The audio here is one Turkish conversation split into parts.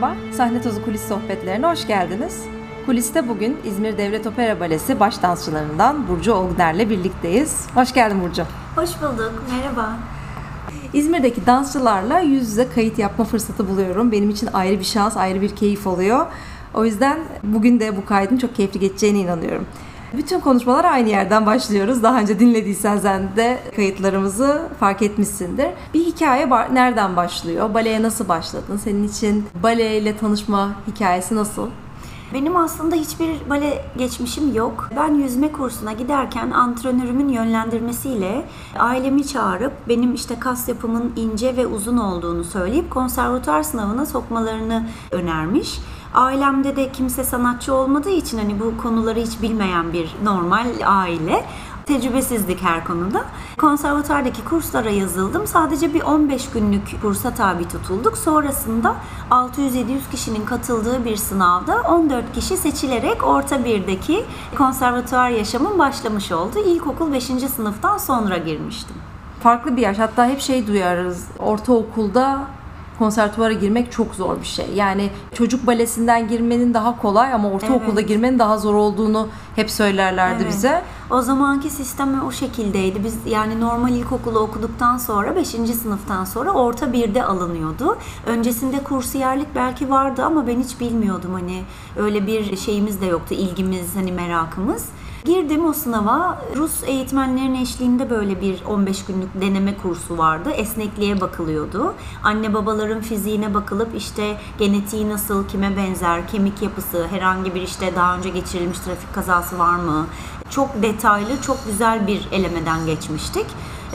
Merhaba, Sahne Tozu Kulis Sohbetlerine hoş geldiniz. Kuliste bugün İzmir Devlet Opera Balesi baş dansçılarından Burcu Olgner'le birlikteyiz. Hoş geldin Burcu. Hoş bulduk, merhaba. İzmir'deki dansçılarla yüz yüze kayıt yapma fırsatı buluyorum. Benim için ayrı bir şans, ayrı bir keyif oluyor. O yüzden bugün de bu kaydın çok keyifli geçeceğine inanıyorum. Bütün konuşmalar aynı yerden başlıyoruz. Daha önce dinlediysen sen de kayıtlarımızı fark etmişsindir. Bir hikaye. Nereden başlıyor? Baleye nasıl başladın? Senin için baleyle tanışma hikayesi nasıl? Benim aslında hiçbir bale geçmişim yok. Ben yüzme kursuna giderken antrenörümün yönlendirmesiyle ailemi çağırıp benim işte kas yapımın ince ve uzun olduğunu söyleyip konservatuar sınavına sokmalarını önermiş. Ailemde de kimse sanatçı olmadığı için hani bu konuları hiç bilmeyen bir normal aile tecrübesizlik her konuda. Konservatuvardaki kurslara yazıldım. Sadece bir 15 günlük kursa tabi tutulduk. Sonrasında 600-700 kişinin katıldığı bir sınavda 14 kişi seçilerek orta birdeki konservatuvar yaşamım başlamış oldu. İlkokul 5. sınıftan sonra girmiştim. Farklı bir yaş. Hatta hep şey duyarız. Ortaokulda konservatuvara girmek çok zor bir şey. Yani çocuk balesinden girmenin daha kolay ama ortaokulda Evet. girmenin daha zor olduğunu hep söylerlerdi Evet. bize. O zamanki sistem o şekildeydi. Biz yani normal ilkokulu okuduktan sonra 5. sınıftan sonra orta birde alınıyordu. Öncesinde kursiyerlik belki vardı ama ben hiç bilmiyordum hani öyle bir şeyimiz de yoktu. ilgimiz hani merakımız. Girdim o sınava. Rus eğitmenlerin eşliğinde böyle bir 15 günlük deneme kursu vardı. Esnekliğe bakılıyordu. Anne babaların fiziğine bakılıp işte genetiği nasıl, kime benzer, kemik yapısı, herhangi bir işte daha önce geçirilmiş trafik kazası var mı? Çok detaylı, çok güzel bir elemeden geçmiştik.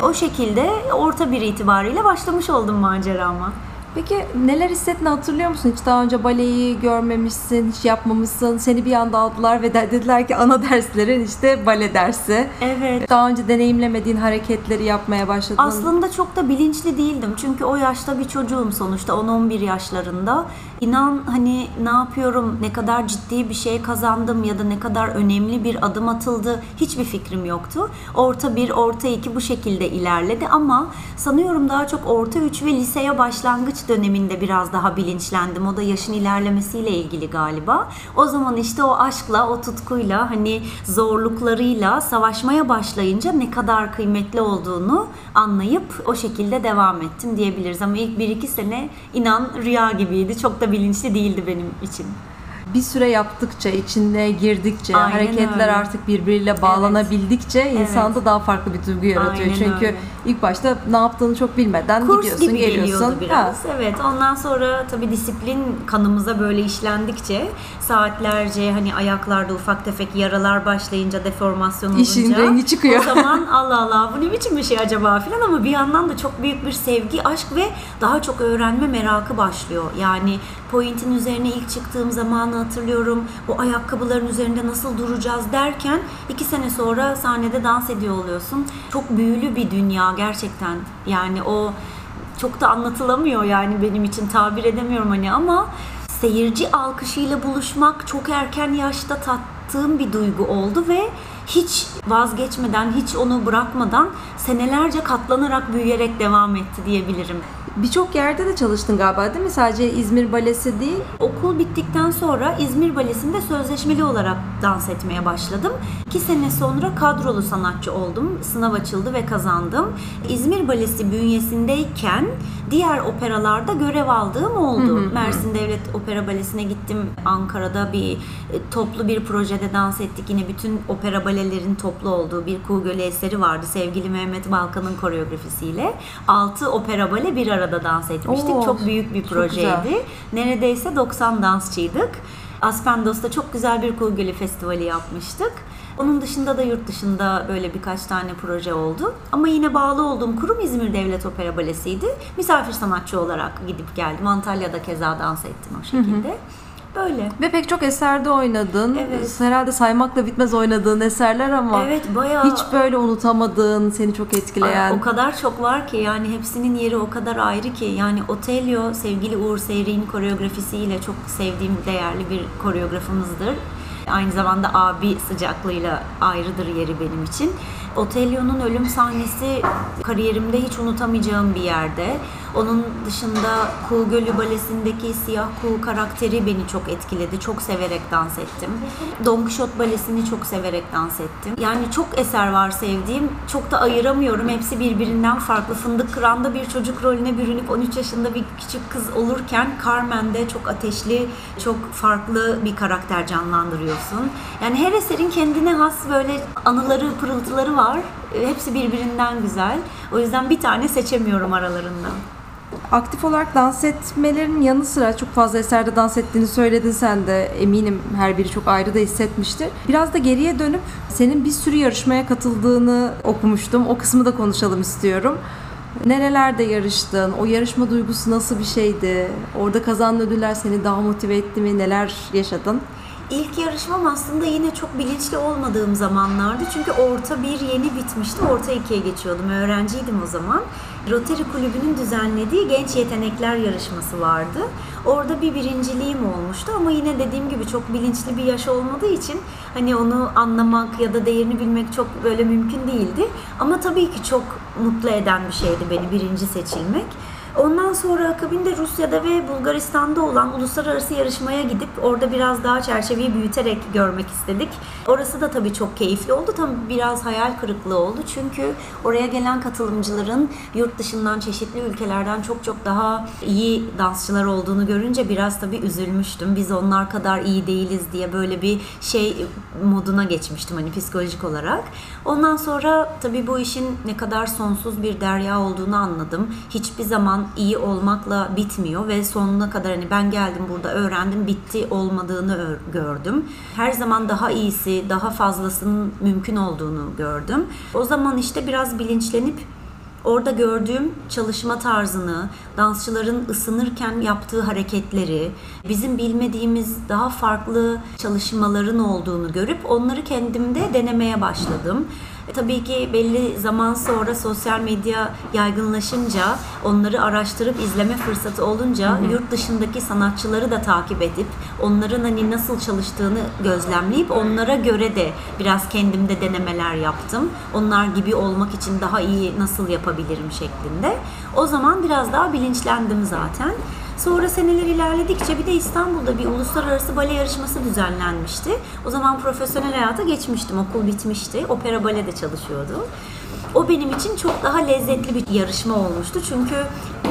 O şekilde orta bir itibariyle başlamış oldum macerama. Peki neler hissettiğini hatırlıyor musun? Hiç daha önce baleyi görmemişsin, hiç yapmamışsın. Seni bir anda aldılar ve de- dediler ki ana derslerin işte bale dersi. Evet. Daha önce deneyimlemediğin hareketleri yapmaya başladın. Aslında çok da bilinçli değildim. Çünkü o yaşta bir çocuğum sonuçta 10-11 yaşlarında. İnan hani ne yapıyorum, ne kadar ciddi bir şey kazandım ya da ne kadar önemli bir adım atıldı hiçbir fikrim yoktu. Orta 1, orta 2 bu şekilde ilerledi ama sanıyorum daha çok orta 3 ve liseye başlangıç döneminde biraz daha bilinçlendim. O da yaşın ilerlemesiyle ilgili galiba. O zaman işte o aşkla, o tutkuyla hani zorluklarıyla savaşmaya başlayınca ne kadar kıymetli olduğunu anlayıp o şekilde devam ettim diyebiliriz. Ama ilk 1-2 sene inan rüya gibiydi. Çok da bilinçli değildi benim için. bir süre yaptıkça, içine girdikçe, Aynen hareketler öyle. artık birbiriyle bağlanabildikçe insanda daha farklı bir duygu yaratıyor. Aynen Çünkü öyle. İlk başta ne yaptığını çok bilmeden Kurs gidiyorsun, gibi geliyorsun. biraz. Ha. Evet. Ondan sonra tabii disiplin kanımıza böyle işlendikçe saatlerce hani ayaklarda ufak tefek yaralar başlayınca deformasyon olunca İşin rengi çıkıyor. O zaman Allah Allah bu ne biçim bir şey acaba filan ama bir yandan da çok büyük bir sevgi, aşk ve daha çok öğrenme merakı başlıyor. Yani pointin üzerine ilk çıktığım zamanı hatırlıyorum. O ayakkabıların üzerinde nasıl duracağız derken iki sene sonra sahnede dans ediyor oluyorsun. Çok büyülü bir dünya gerçekten. Yani o çok da anlatılamıyor yani benim için tabir edemiyorum hani ama seyirci alkışıyla buluşmak çok erken yaşta tattığım bir duygu oldu ve hiç vazgeçmeden, hiç onu bırakmadan senelerce katlanarak büyüyerek devam etti diyebilirim. Birçok yerde de çalıştın galiba değil mi? Sadece İzmir Balesi değil. Okul bittikten sonra İzmir Balesi'nde sözleşmeli olarak dans etmeye başladım. İki sene sonra kadrolu sanatçı oldum. Sınav açıldı ve kazandım. İzmir Balesi bünyesindeyken diğer operalarda görev aldığım oldu. Mersin Devlet Opera Balesi'ne gittim. Ankara'da bir e, toplu bir projede dans ettik. Yine bütün opera balelerin toplu olduğu bir Kuğu Gölü eseri vardı. Sevgili Mehmet Balkan'ın koreografisiyle. Altı opera bale bir arada dans etmiştik. Oo, çok büyük bir projeydi. Neredeyse 90 dansçıydık. Aspendos'ta çok güzel bir Kuğu Gölü Festivali yapmıştık. Onun dışında da yurt dışında böyle birkaç tane proje oldu. Ama yine bağlı olduğum kurum İzmir Devlet Opera Balesi'ydi. Misafir sanatçı olarak gidip geldim. Antalya'da keza dans ettim o şekilde. Böyle. Ve pek çok eserde oynadın. Evet. Herhalde saymakla bitmez oynadığın eserler ama Evet bayağı hiç böyle unutamadığın, seni çok etkileyen. Ay, o kadar çok var ki yani hepsinin yeri o kadar ayrı ki yani Otello sevgili Uğur Seyrek'in koreografisiyle çok sevdiğim değerli bir koreografımızdır. Aynı zamanda abi sıcaklığıyla ayrıdır yeri benim için. Otello'nun ölüm sahnesi kariyerimde hiç unutamayacağım bir yerde. Onun dışında Kuğu Gölü Balesi'ndeki siyah kuğu karakteri beni çok etkiledi. Çok severek dans ettim. Don Quixote Balesi'ni çok severek dans ettim. Yani çok eser var sevdiğim. Çok da ayıramıyorum. Hepsi birbirinden farklı. Fındık Kıran'da bir çocuk rolüne bürünüp 13 yaşında bir küçük kız olurken Carmen'de çok ateşli, çok farklı bir karakter canlandırıyorsun. Yani her eserin kendine has böyle anıları, pırıltıları var. Hepsi birbirinden güzel. O yüzden bir tane seçemiyorum aralarından aktif olarak dans etmelerin yanı sıra çok fazla eserde dans ettiğini söyledin sen de eminim her biri çok ayrı da hissetmiştir. Biraz da geriye dönüp senin bir sürü yarışmaya katıldığını okumuştum. O kısmı da konuşalım istiyorum. Nerelerde yarıştın? O yarışma duygusu nasıl bir şeydi? Orada kazanan ödüller seni daha motive etti mi? Neler yaşadın? İlk yarışmam aslında yine çok bilinçli olmadığım zamanlardı. Çünkü orta bir yeni bitmişti. Orta ikiye geçiyordum. Öğrenciydim o zaman. Rotary Kulübü'nün düzenlediği Genç Yetenekler Yarışması vardı. Orada bir birinciliğim olmuştu ama yine dediğim gibi çok bilinçli bir yaş olmadığı için hani onu anlamak ya da değerini bilmek çok böyle mümkün değildi. Ama tabii ki çok mutlu eden bir şeydi beni birinci seçilmek. Ondan sonra akabinde Rusya'da ve Bulgaristan'da olan uluslararası yarışmaya gidip orada biraz daha çerçeveyi büyüterek görmek istedik. Orası da tabii çok keyifli oldu. Tabii biraz hayal kırıklığı oldu. Çünkü oraya gelen katılımcıların yurt dışından çeşitli ülkelerden çok çok daha iyi dansçılar olduğunu görünce biraz tabii üzülmüştüm. Biz onlar kadar iyi değiliz diye böyle bir şey moduna geçmiştim hani psikolojik olarak. Ondan sonra tabii bu işin ne kadar sonsuz bir derya olduğunu anladım. Hiçbir zaman iyi olmakla bitmiyor ve sonuna kadar hani ben geldim burada öğrendim bitti olmadığını gördüm. Her zaman daha iyisi, daha fazlasının mümkün olduğunu gördüm. O zaman işte biraz bilinçlenip Orada gördüğüm çalışma tarzını, dansçıların ısınırken yaptığı hareketleri, bizim bilmediğimiz daha farklı çalışmaların olduğunu görüp onları kendimde denemeye başladım. E, tabii ki belli zaman sonra sosyal medya yaygınlaşınca, onları araştırıp izleme fırsatı olunca hı hı. yurt dışındaki sanatçıları da takip edip onların hani nasıl çalıştığını gözlemleyip onlara göre de biraz kendimde denemeler yaptım. Onlar gibi olmak için daha iyi nasıl yapabilirim şeklinde. O zaman biraz daha bilinçlendim zaten. Sonra seneler ilerledikçe bir de İstanbul'da bir uluslararası bale yarışması düzenlenmişti. O zaman profesyonel hayata geçmiştim. Okul bitmişti. Opera balede çalışıyordum. O benim için çok daha lezzetli bir yarışma olmuştu. Çünkü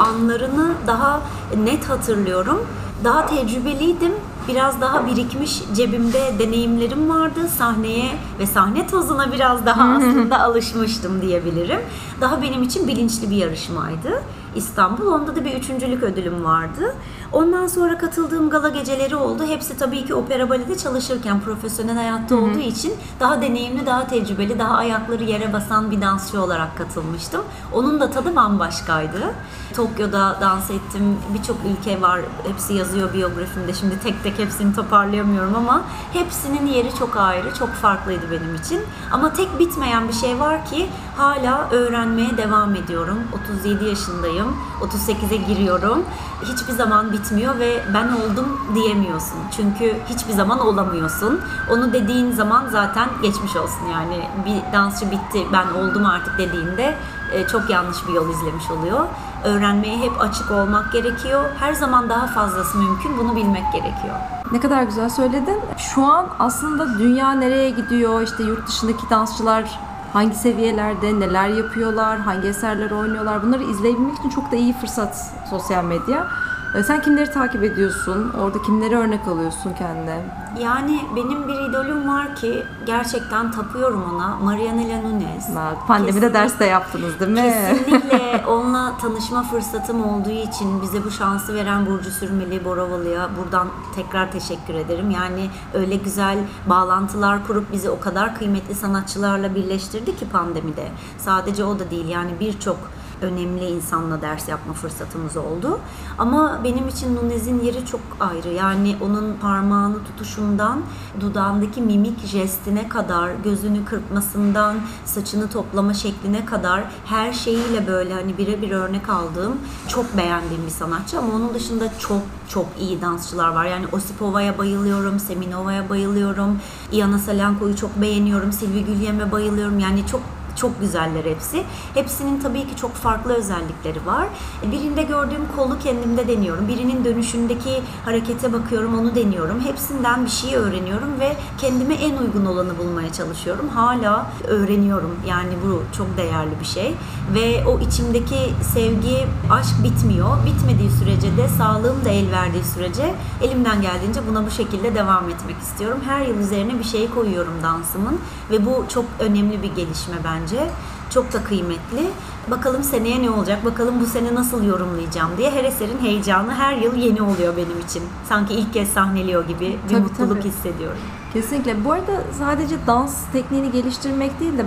anlarını daha net hatırlıyorum. Daha tecrübeliydim biraz daha birikmiş cebimde deneyimlerim vardı. Sahneye ve sahne tozuna biraz daha aslında alışmıştım diyebilirim. Daha benim için bilinçli bir yarışmaydı. İstanbul. Onda da bir üçüncülük ödülüm vardı. Ondan sonra katıldığım gala geceleri oldu. Hepsi tabii ki opera balede çalışırken profesyonel hayatta olduğu için daha deneyimli, daha tecrübeli, daha ayakları yere basan bir dansçı olarak katılmıştım. Onun da tadı bambaşkaydı. Tokyo'da dans ettim. Birçok ülke var. Hepsi yazıyor biyografimde. Şimdi tek tek hepsini toparlayamıyorum ama hepsinin yeri çok ayrı, çok farklıydı benim için. Ama tek bitmeyen bir şey var ki hala öğrenmeye devam ediyorum. 37 yaşındayım. 38'e giriyorum. Hiçbir zaman bitmiyor ve ben oldum diyemiyorsun. Çünkü hiçbir zaman olamıyorsun. Onu dediğin zaman zaten geçmiş olsun yani. Bir dansçı bitti ben oldum artık dediğinde e, çok yanlış bir yol izlemiş oluyor. Öğrenmeye hep açık olmak gerekiyor. Her zaman daha fazlası mümkün. Bunu bilmek gerekiyor. Ne kadar güzel söyledin. Şu an aslında dünya nereye gidiyor? İşte yurt dışındaki dansçılar hangi seviyelerde, neler yapıyorlar, hangi eserler oynuyorlar bunları izleyebilmek için çok da iyi fırsat sosyal medya. E, sen kimleri takip ediyorsun? Orada kimleri örnek alıyorsun kendine? Yani benim bir idolüm var ki gerçekten tapıyorum ona. Marianela Nunes. Pandemide Kesinlikle, ders de yaptınız değil mi? Kesinlikle onunla tanışma fırsatım olduğu için bize bu şansı veren Burcu Sürmeli Boravalı'ya buradan tekrar teşekkür ederim. Yani öyle güzel bağlantılar kurup bizi o kadar kıymetli sanatçılarla birleştirdi ki pandemide. Sadece o da değil yani birçok önemli insanla ders yapma fırsatımız oldu. Ama benim için Nunez'in yeri çok ayrı. Yani onun parmağını tutuşundan, dudağındaki mimik jestine kadar, gözünü kırpmasından, saçını toplama şekline kadar her şeyiyle böyle hani birebir örnek aldığım, çok beğendiğim bir sanatçı. Ama onun dışında çok çok iyi dansçılar var. Yani Osipova'ya bayılıyorum, Seminova'ya bayılıyorum, Iana Salenko'yu çok beğeniyorum, Silvi Gülyem'e bayılıyorum. Yani çok çok güzeller hepsi. Hepsinin tabii ki çok farklı özellikleri var. Birinde gördüğüm kolu kendimde deniyorum. Birinin dönüşündeki harekete bakıyorum, onu deniyorum. Hepsinden bir şey öğreniyorum ve kendime en uygun olanı bulmaya çalışıyorum. Hala öğreniyorum. Yani bu çok değerli bir şey. Ve o içimdeki sevgi, aşk bitmiyor. Bitmediği sürece de sağlığım da el verdiği sürece elimden geldiğince buna bu şekilde devam etmek istiyorum. Her yıl üzerine bir şey koyuyorum dansımın ve bu çok önemli bir gelişme bence bence. Çok da kıymetli. Bakalım seneye ne olacak, bakalım bu sene nasıl yorumlayacağım diye her eserin heyecanı her yıl yeni oluyor benim için. Sanki ilk kez sahneliyor gibi bir tabii, mutluluk tabii. hissediyorum. Kesinlikle. Bu arada sadece dans tekniğini geliştirmek değil de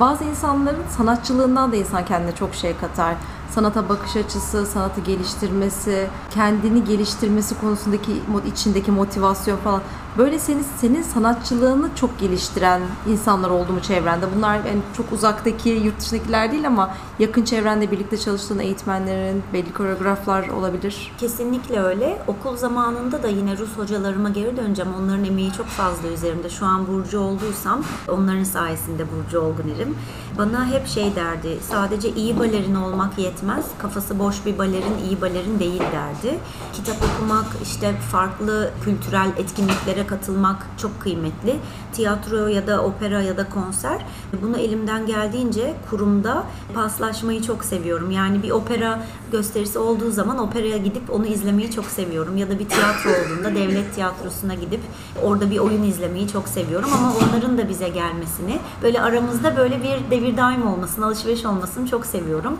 bazı insanların sanatçılığından da insan kendine çok şey katar sanata bakış açısı, sanatı geliştirmesi, kendini geliştirmesi konusundaki içindeki motivasyon falan. Böyle senin senin sanatçılığını çok geliştiren insanlar oldu mu çevrende? Bunlar yani çok uzaktaki, yurt dışındakiler değil ama yakın çevrende birlikte çalıştığın eğitmenlerin, belli koreograflar olabilir. Kesinlikle öyle. Okul zamanında da yine Rus hocalarıma geri döneceğim. Onların emeği çok fazla üzerimde. Şu an Burcu olduysam onların sayesinde Burcu Olguner'im. Bana hep şey derdi. Sadece iyi balerin olmak yetmez. Kafası boş bir balerin iyi balerin değil derdi. Kitap okumak, işte farklı kültürel etkinliklere katılmak çok kıymetli. Tiyatro ya da opera ya da konser. Bunu elimden geldiğince kurumda paslaşmayı çok seviyorum. Yani bir opera gösterisi olduğu zaman operaya gidip onu izlemeyi çok seviyorum. Ya da bir tiyatro olduğunda devlet tiyatrosuna gidip orada bir oyun izlemeyi çok seviyorum. Ama onların da bize gelmesini, böyle aramızda böyle bir devir daim olmasını, alışveriş olmasını çok seviyorum.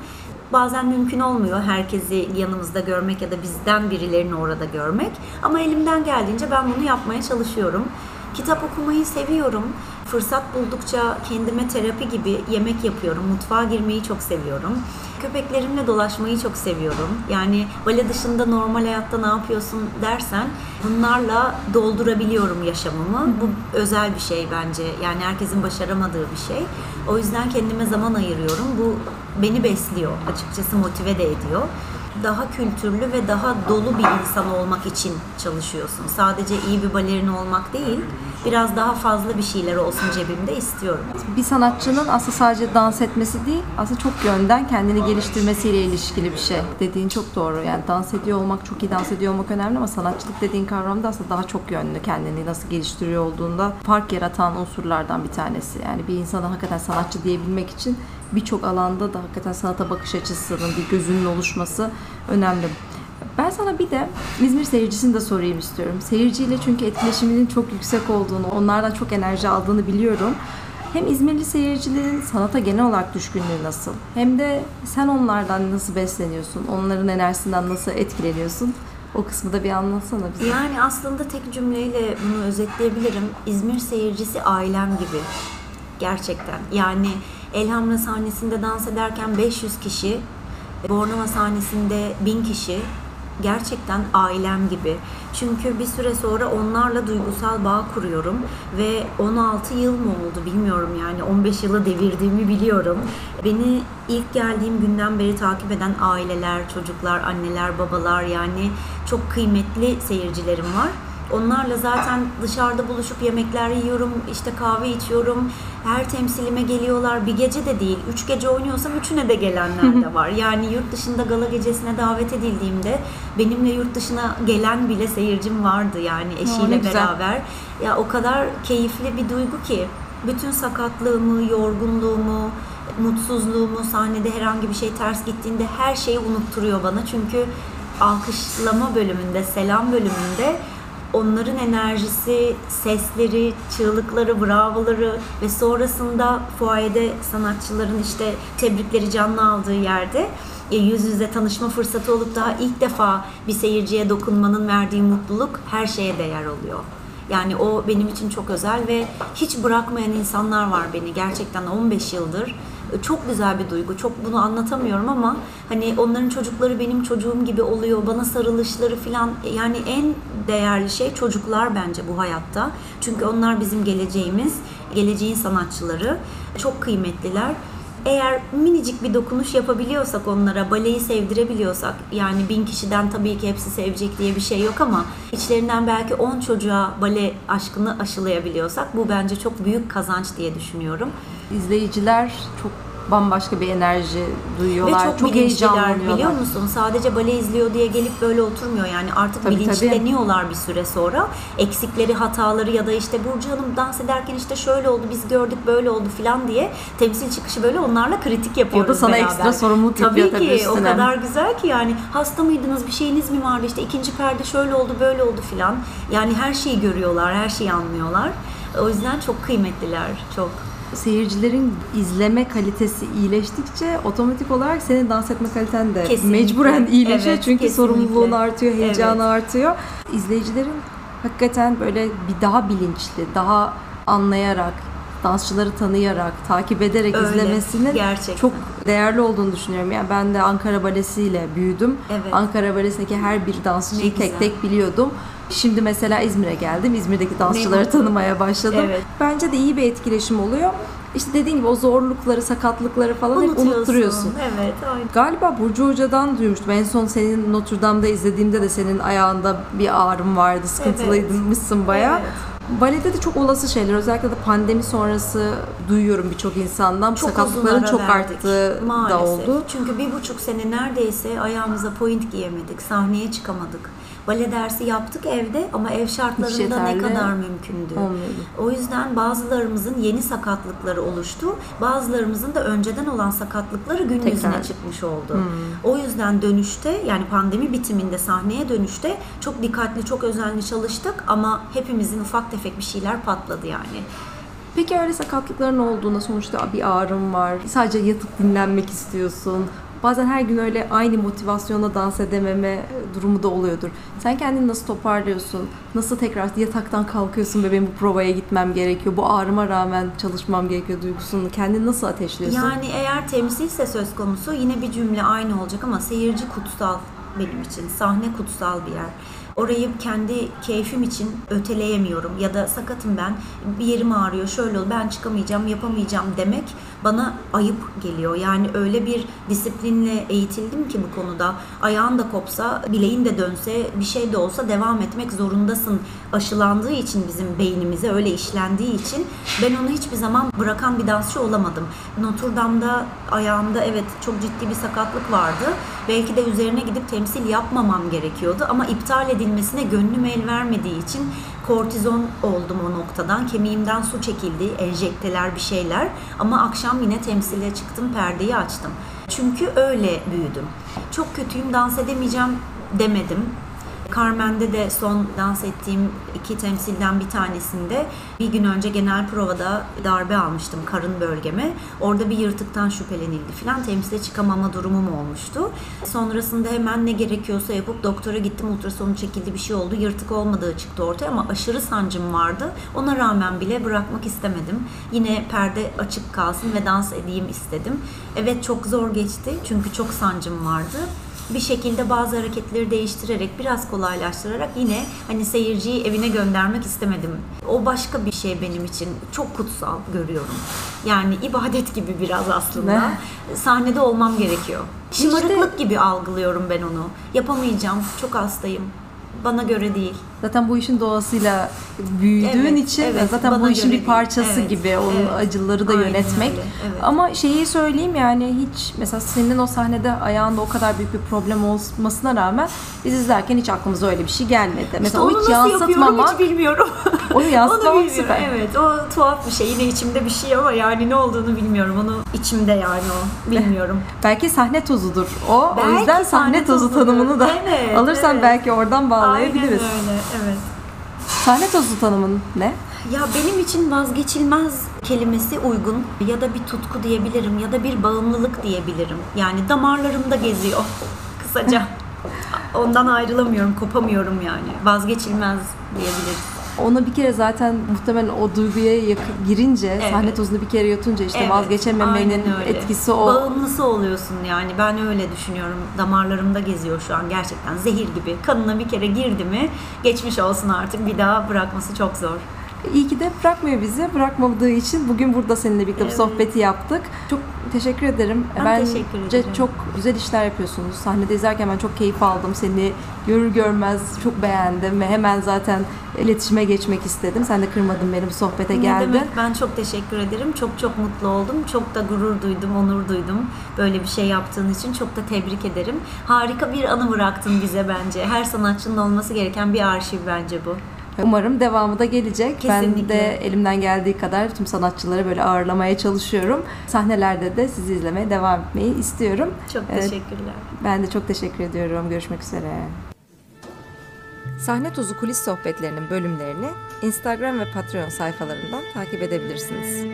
Bazen mümkün olmuyor herkesi yanımızda görmek ya da bizden birilerini orada görmek. Ama elimden geldiğince ben bunu yapmaya çalışıyorum. Kitap okumayı seviyorum. Fırsat buldukça kendime terapi gibi yemek yapıyorum. Mutfağa girmeyi çok seviyorum. Köpeklerimle dolaşmayı çok seviyorum. Yani bale dışında normal hayatta ne yapıyorsun dersen bunlarla doldurabiliyorum yaşamımı. Bu özel bir şey bence. Yani herkesin başaramadığı bir şey. O yüzden kendime zaman ayırıyorum. Bu beni besliyor. Açıkçası motive de ediyor daha kültürlü ve daha dolu bir insan olmak için çalışıyorsun. Sadece iyi bir balerin olmak değil, biraz daha fazla bir şeyler olsun cebimde istiyorum. Bir sanatçının aslında sadece dans etmesi değil, aslında çok yönden kendini geliştirmesiyle ilişkili bir şey. Dediğin çok doğru. Yani dans ediyor olmak, çok iyi dans ediyor olmak önemli ama sanatçılık dediğin kavramda aslında daha çok yönlü kendini nasıl geliştiriyor olduğunda fark yaratan unsurlardan bir tanesi. Yani bir insana hakikaten sanatçı diyebilmek için birçok alanda da hakikaten sanata bakış açısının bir gözünün oluşması önemli. Ben sana bir de İzmir seyircisini de sorayım istiyorum. Seyirciyle çünkü etkileşiminin çok yüksek olduğunu, onlardan çok enerji aldığını biliyorum. Hem İzmirli seyircilerin sanata genel olarak düşkünlüğü nasıl? Hem de sen onlardan nasıl besleniyorsun? Onların enerjisinden nasıl etkileniyorsun? O kısmı da bir anlatsana bize. Yani aslında tek cümleyle bunu özetleyebilirim. İzmir seyircisi ailem gibi. Gerçekten. Yani Elhamra sahnesinde dans ederken 500 kişi, Bornova sahnesinde 1000 kişi gerçekten ailem gibi. Çünkü bir süre sonra onlarla duygusal bağ kuruyorum ve 16 yıl mı oldu bilmiyorum yani 15 yılı devirdiğimi biliyorum. Beni ilk geldiğim günden beri takip eden aileler, çocuklar, anneler, babalar yani çok kıymetli seyircilerim var. Onlarla zaten dışarıda buluşup yemekler yiyorum, işte kahve içiyorum. Her temsilime geliyorlar. Bir gece de değil, üç gece oynuyorsam üçüne de gelenler de var. Yani yurt dışında gala gecesine davet edildiğimde benimle yurt dışına gelen bile seyircim vardı yani eşiyle oh, beraber. Ya o kadar keyifli bir duygu ki bütün sakatlığımı, yorgunluğumu, mutsuzluğumu, sahnede herhangi bir şey ters gittiğinde her şeyi unutturuyor bana. Çünkü alkışlama bölümünde, selam bölümünde onların enerjisi, sesleri, çığlıkları, bravoları ve sonrasında fuayede sanatçıların işte tebrikleri canlı aldığı yerde e, yüz yüze tanışma fırsatı olup daha ilk defa bir seyirciye dokunmanın verdiği mutluluk her şeye değer oluyor. Yani o benim için çok özel ve hiç bırakmayan insanlar var beni gerçekten 15 yıldır. Çok güzel bir duygu. Çok bunu anlatamıyorum ama hani onların çocukları benim çocuğum gibi oluyor. Bana sarılışları falan yani en değerli şey çocuklar bence bu hayatta. Çünkü onlar bizim geleceğimiz, geleceğin sanatçıları. Çok kıymetliler eğer minicik bir dokunuş yapabiliyorsak onlara, baleyi sevdirebiliyorsak, yani bin kişiden tabii ki hepsi sevecek diye bir şey yok ama içlerinden belki 10 çocuğa bale aşkını aşılayabiliyorsak bu bence çok büyük kazanç diye düşünüyorum. İzleyiciler çok bambaşka bir enerji duyuyorlar. Ve çok, çok heyecanlanıyorlar. biliyor musun? Sadece bale izliyor diye gelip böyle oturmuyor yani artık Tabii, bilinçleniyorlar bir süre sonra. Eksikleri, hataları ya da işte Burcu Hanım dans ederken işte şöyle oldu, biz gördük böyle oldu falan diye temsil çıkışı böyle onlarla kritik yapıyoruz O da sana beraber. ekstra sorumluluk tabii yapıyor tabii ki o üstüne. kadar güzel ki yani hasta mıydınız, bir şeyiniz mi vardı işte ikinci perde şöyle oldu, böyle oldu falan. Yani her şeyi görüyorlar, her şeyi anlıyorlar. O yüzden çok kıymetliler, çok. Seyircilerin izleme kalitesi iyileştikçe otomatik olarak senin dans etme kaliten de Kesinlikle. mecburen iyileşiyor. Evet, Çünkü kesinlikle. sorumluluğun artıyor, heyecanı Evet. artıyor. İzleyicilerin hakikaten böyle bir daha bilinçli, daha anlayarak, dansçıları tanıyarak, takip ederek Öyle, izlemesinin gerçekten. çok değerli olduğunu düşünüyorum. Yani ben de Ankara Balesi'yle büyüdüm. Evet. Ankara Balesi'ndeki her bir Ne dansçıyı tek güzel. tek biliyordum. Şimdi mesela İzmir'e geldim. İzmir'deki dansçıları tanımaya başladım. Evet. Bence de iyi bir etkileşim oluyor. İşte dediğin gibi o zorlukları, sakatlıkları falan hep unutturuyorsun. Evet, aynen. Galiba Burcu Hoca'dan duymuştum. En son senin Notre Dame'da izlediğimde de senin ayağında bir ağrım vardı. Sıkıntılıymışsın bayağı. Evet. Balede de çok olası şeyler. Özellikle de pandemi sonrası duyuyorum birçok insandan. Çok Sakatlıkların çok verdik. arttığı Maalesef. da oldu. Çünkü bir buçuk sene neredeyse ayağımıza point giyemedik, sahneye çıkamadık. Bale dersi yaptık evde ama ev şartlarında ne kadar mümkündü. olmuyordu. O yüzden bazılarımızın yeni sakatlıkları oluştu. Bazılarımızın da önceden olan sakatlıkları gün Tekrar. yüzüne çıkmış oldu. Hmm. O yüzden dönüşte yani pandemi bitiminde sahneye dönüşte çok dikkatli, çok özenli çalıştık ama hepimizin ufak tefek bir şeyler patladı yani. Peki öyle sakatlıkların olduğunda sonuçta bir ağrım var. Sadece yatıp dinlenmek istiyorsun. Bazen her gün öyle aynı motivasyonla dans edememe durumu da oluyordur. Sen kendini nasıl toparlıyorsun? Nasıl tekrar yataktan kalkıyorsun ve benim bu provaya gitmem gerekiyor? Bu ağrıma rağmen çalışmam gerekiyor duygusunu. Kendini nasıl ateşliyorsun? Yani eğer temsilse söz konusu yine bir cümle aynı olacak ama seyirci kutsal benim için. Sahne kutsal bir yer. Orayı kendi keyfim için öteleyemiyorum ya da sakatım ben bir yerim ağrıyor şöyle ol ben çıkamayacağım yapamayacağım demek bana ayıp geliyor. Yani öyle bir disiplinle eğitildim ki bu konuda ayağın da kopsa bileğin de dönse bir şey de olsa devam etmek zorundasın aşılandığı için bizim beynimize öyle işlendiği için ben onu hiçbir zaman bırakan bir dansçı olamadım. Notre Dame'da ayağımda evet çok ciddi bir sakatlık vardı. Belki de üzerine gidip temsil yapmamam gerekiyordu ama iptal edilmesine gönlüm el vermediği için kortizon oldum o noktadan. Kemiğimden su çekildi, enjekteler bir şeyler ama akşam yine temsile çıktım, perdeyi açtım. Çünkü öyle büyüdüm. Çok kötüyüm, dans edemeyeceğim demedim. Carmen'de de son dans ettiğim iki temsilden bir tanesinde bir gün önce genel provada darbe almıştım karın bölgeme. Orada bir yırtıktan şüphelenildi falan. Temsile çıkamama durumum olmuştu. Sonrasında hemen ne gerekiyorsa yapıp doktora gittim. Ultrasonu çekildi bir şey oldu. Yırtık olmadığı çıktı ortaya ama aşırı sancım vardı. Ona rağmen bile bırakmak istemedim. Yine perde açık kalsın ve dans edeyim istedim. Evet çok zor geçti çünkü çok sancım vardı bir şekilde bazı hareketleri değiştirerek biraz kolaylaştırarak yine hani seyirciyi evine göndermek istemedim. O başka bir şey benim için. Çok kutsal görüyorum. Yani ibadet gibi biraz aslında. Ne? Sahnede olmam gerekiyor. İşte- Şımarıklık gibi algılıyorum ben onu. Yapamayacağım. Çok hastayım. Bana göre değil. Zaten bu işin doğasıyla büyüdüğün Evet, için evet, zaten bu işin bir değil. parçası Evet, gibi onun evet. acıları da Aynen yönetmek. öyle, evet. Ama şeyi söyleyeyim yani hiç mesela senin o sahnede ayağında o kadar büyük bir problem olmasına rağmen biz izlerken hiç aklımıza öyle bir şey gelmedi. İşte mesela onu o hiç yansıtmamak, hiç bilmiyorum. onu yansıtmamak süper. Evet o tuhaf bir şey. Yine içimde bir şey ama yani ne olduğunu bilmiyorum. Onu içimde yani o. Bilmiyorum. Belki sahne tozudur o. o Belki yüzden sahne, sahne tozu tozudur. tanımını da Evet, alırsan evet. belki oradan Aynen bağlayabiliriz. öyle. Evet. Sahne tozu tanımın ne? Ya benim için vazgeçilmez kelimesi uygun ya da bir tutku diyebilirim ya da bir bağımlılık diyebilirim. Yani damarlarımda geziyor kısaca. Ondan ayrılamıyorum, kopamıyorum yani. Vazgeçilmez diyebiliriz. Ona bir kere zaten muhtemelen o duyguya yakın girince, Evet. sahne tozunu bir kere yutunca işte Evet, vazgeçememenin etkisi o. Bağımlısı oluyorsun yani ben öyle düşünüyorum. Damarlarımda geziyor şu an gerçekten zehir gibi. Kanına bir kere girdi mi geçmiş olsun artık bir daha bırakması çok zor. İyi ki de bırakmıyor bizi. Bırakmadığı için bugün burada seninle birlikte bu Evet. sohbeti yaptık. Çok teşekkür ederim. Ben teşekkür ederim. çok güzel işler yapıyorsunuz. Sahnede izlerken ben çok keyif aldım. Seni görür görmez çok beğendim ve hemen zaten iletişime geçmek istedim. Sen de kırmadın beni bu sohbete Ne geldin. demek ben çok teşekkür ederim. Çok çok mutlu oldum. Çok da gurur duydum, onur duydum. Böyle bir şey yaptığın için çok da tebrik ederim. Harika bir anı bıraktın bize bence. Her sanatçının olması gereken bir arşiv bence bu. Umarım devamı da gelecek. Ben Kesinlikle. de elimden geldiği kadar tüm sanatçıları böyle ağırlamaya çalışıyorum. Sahnelerde de sizi izlemeye devam etmeyi istiyorum. Çok teşekkürler. Ben de çok teşekkür ediyorum. Görüşmek üzere. Sahne Tozu Kulis Sohbetlerinin bölümlerini Instagram ve Patreon sayfalarından takip edebilirsiniz.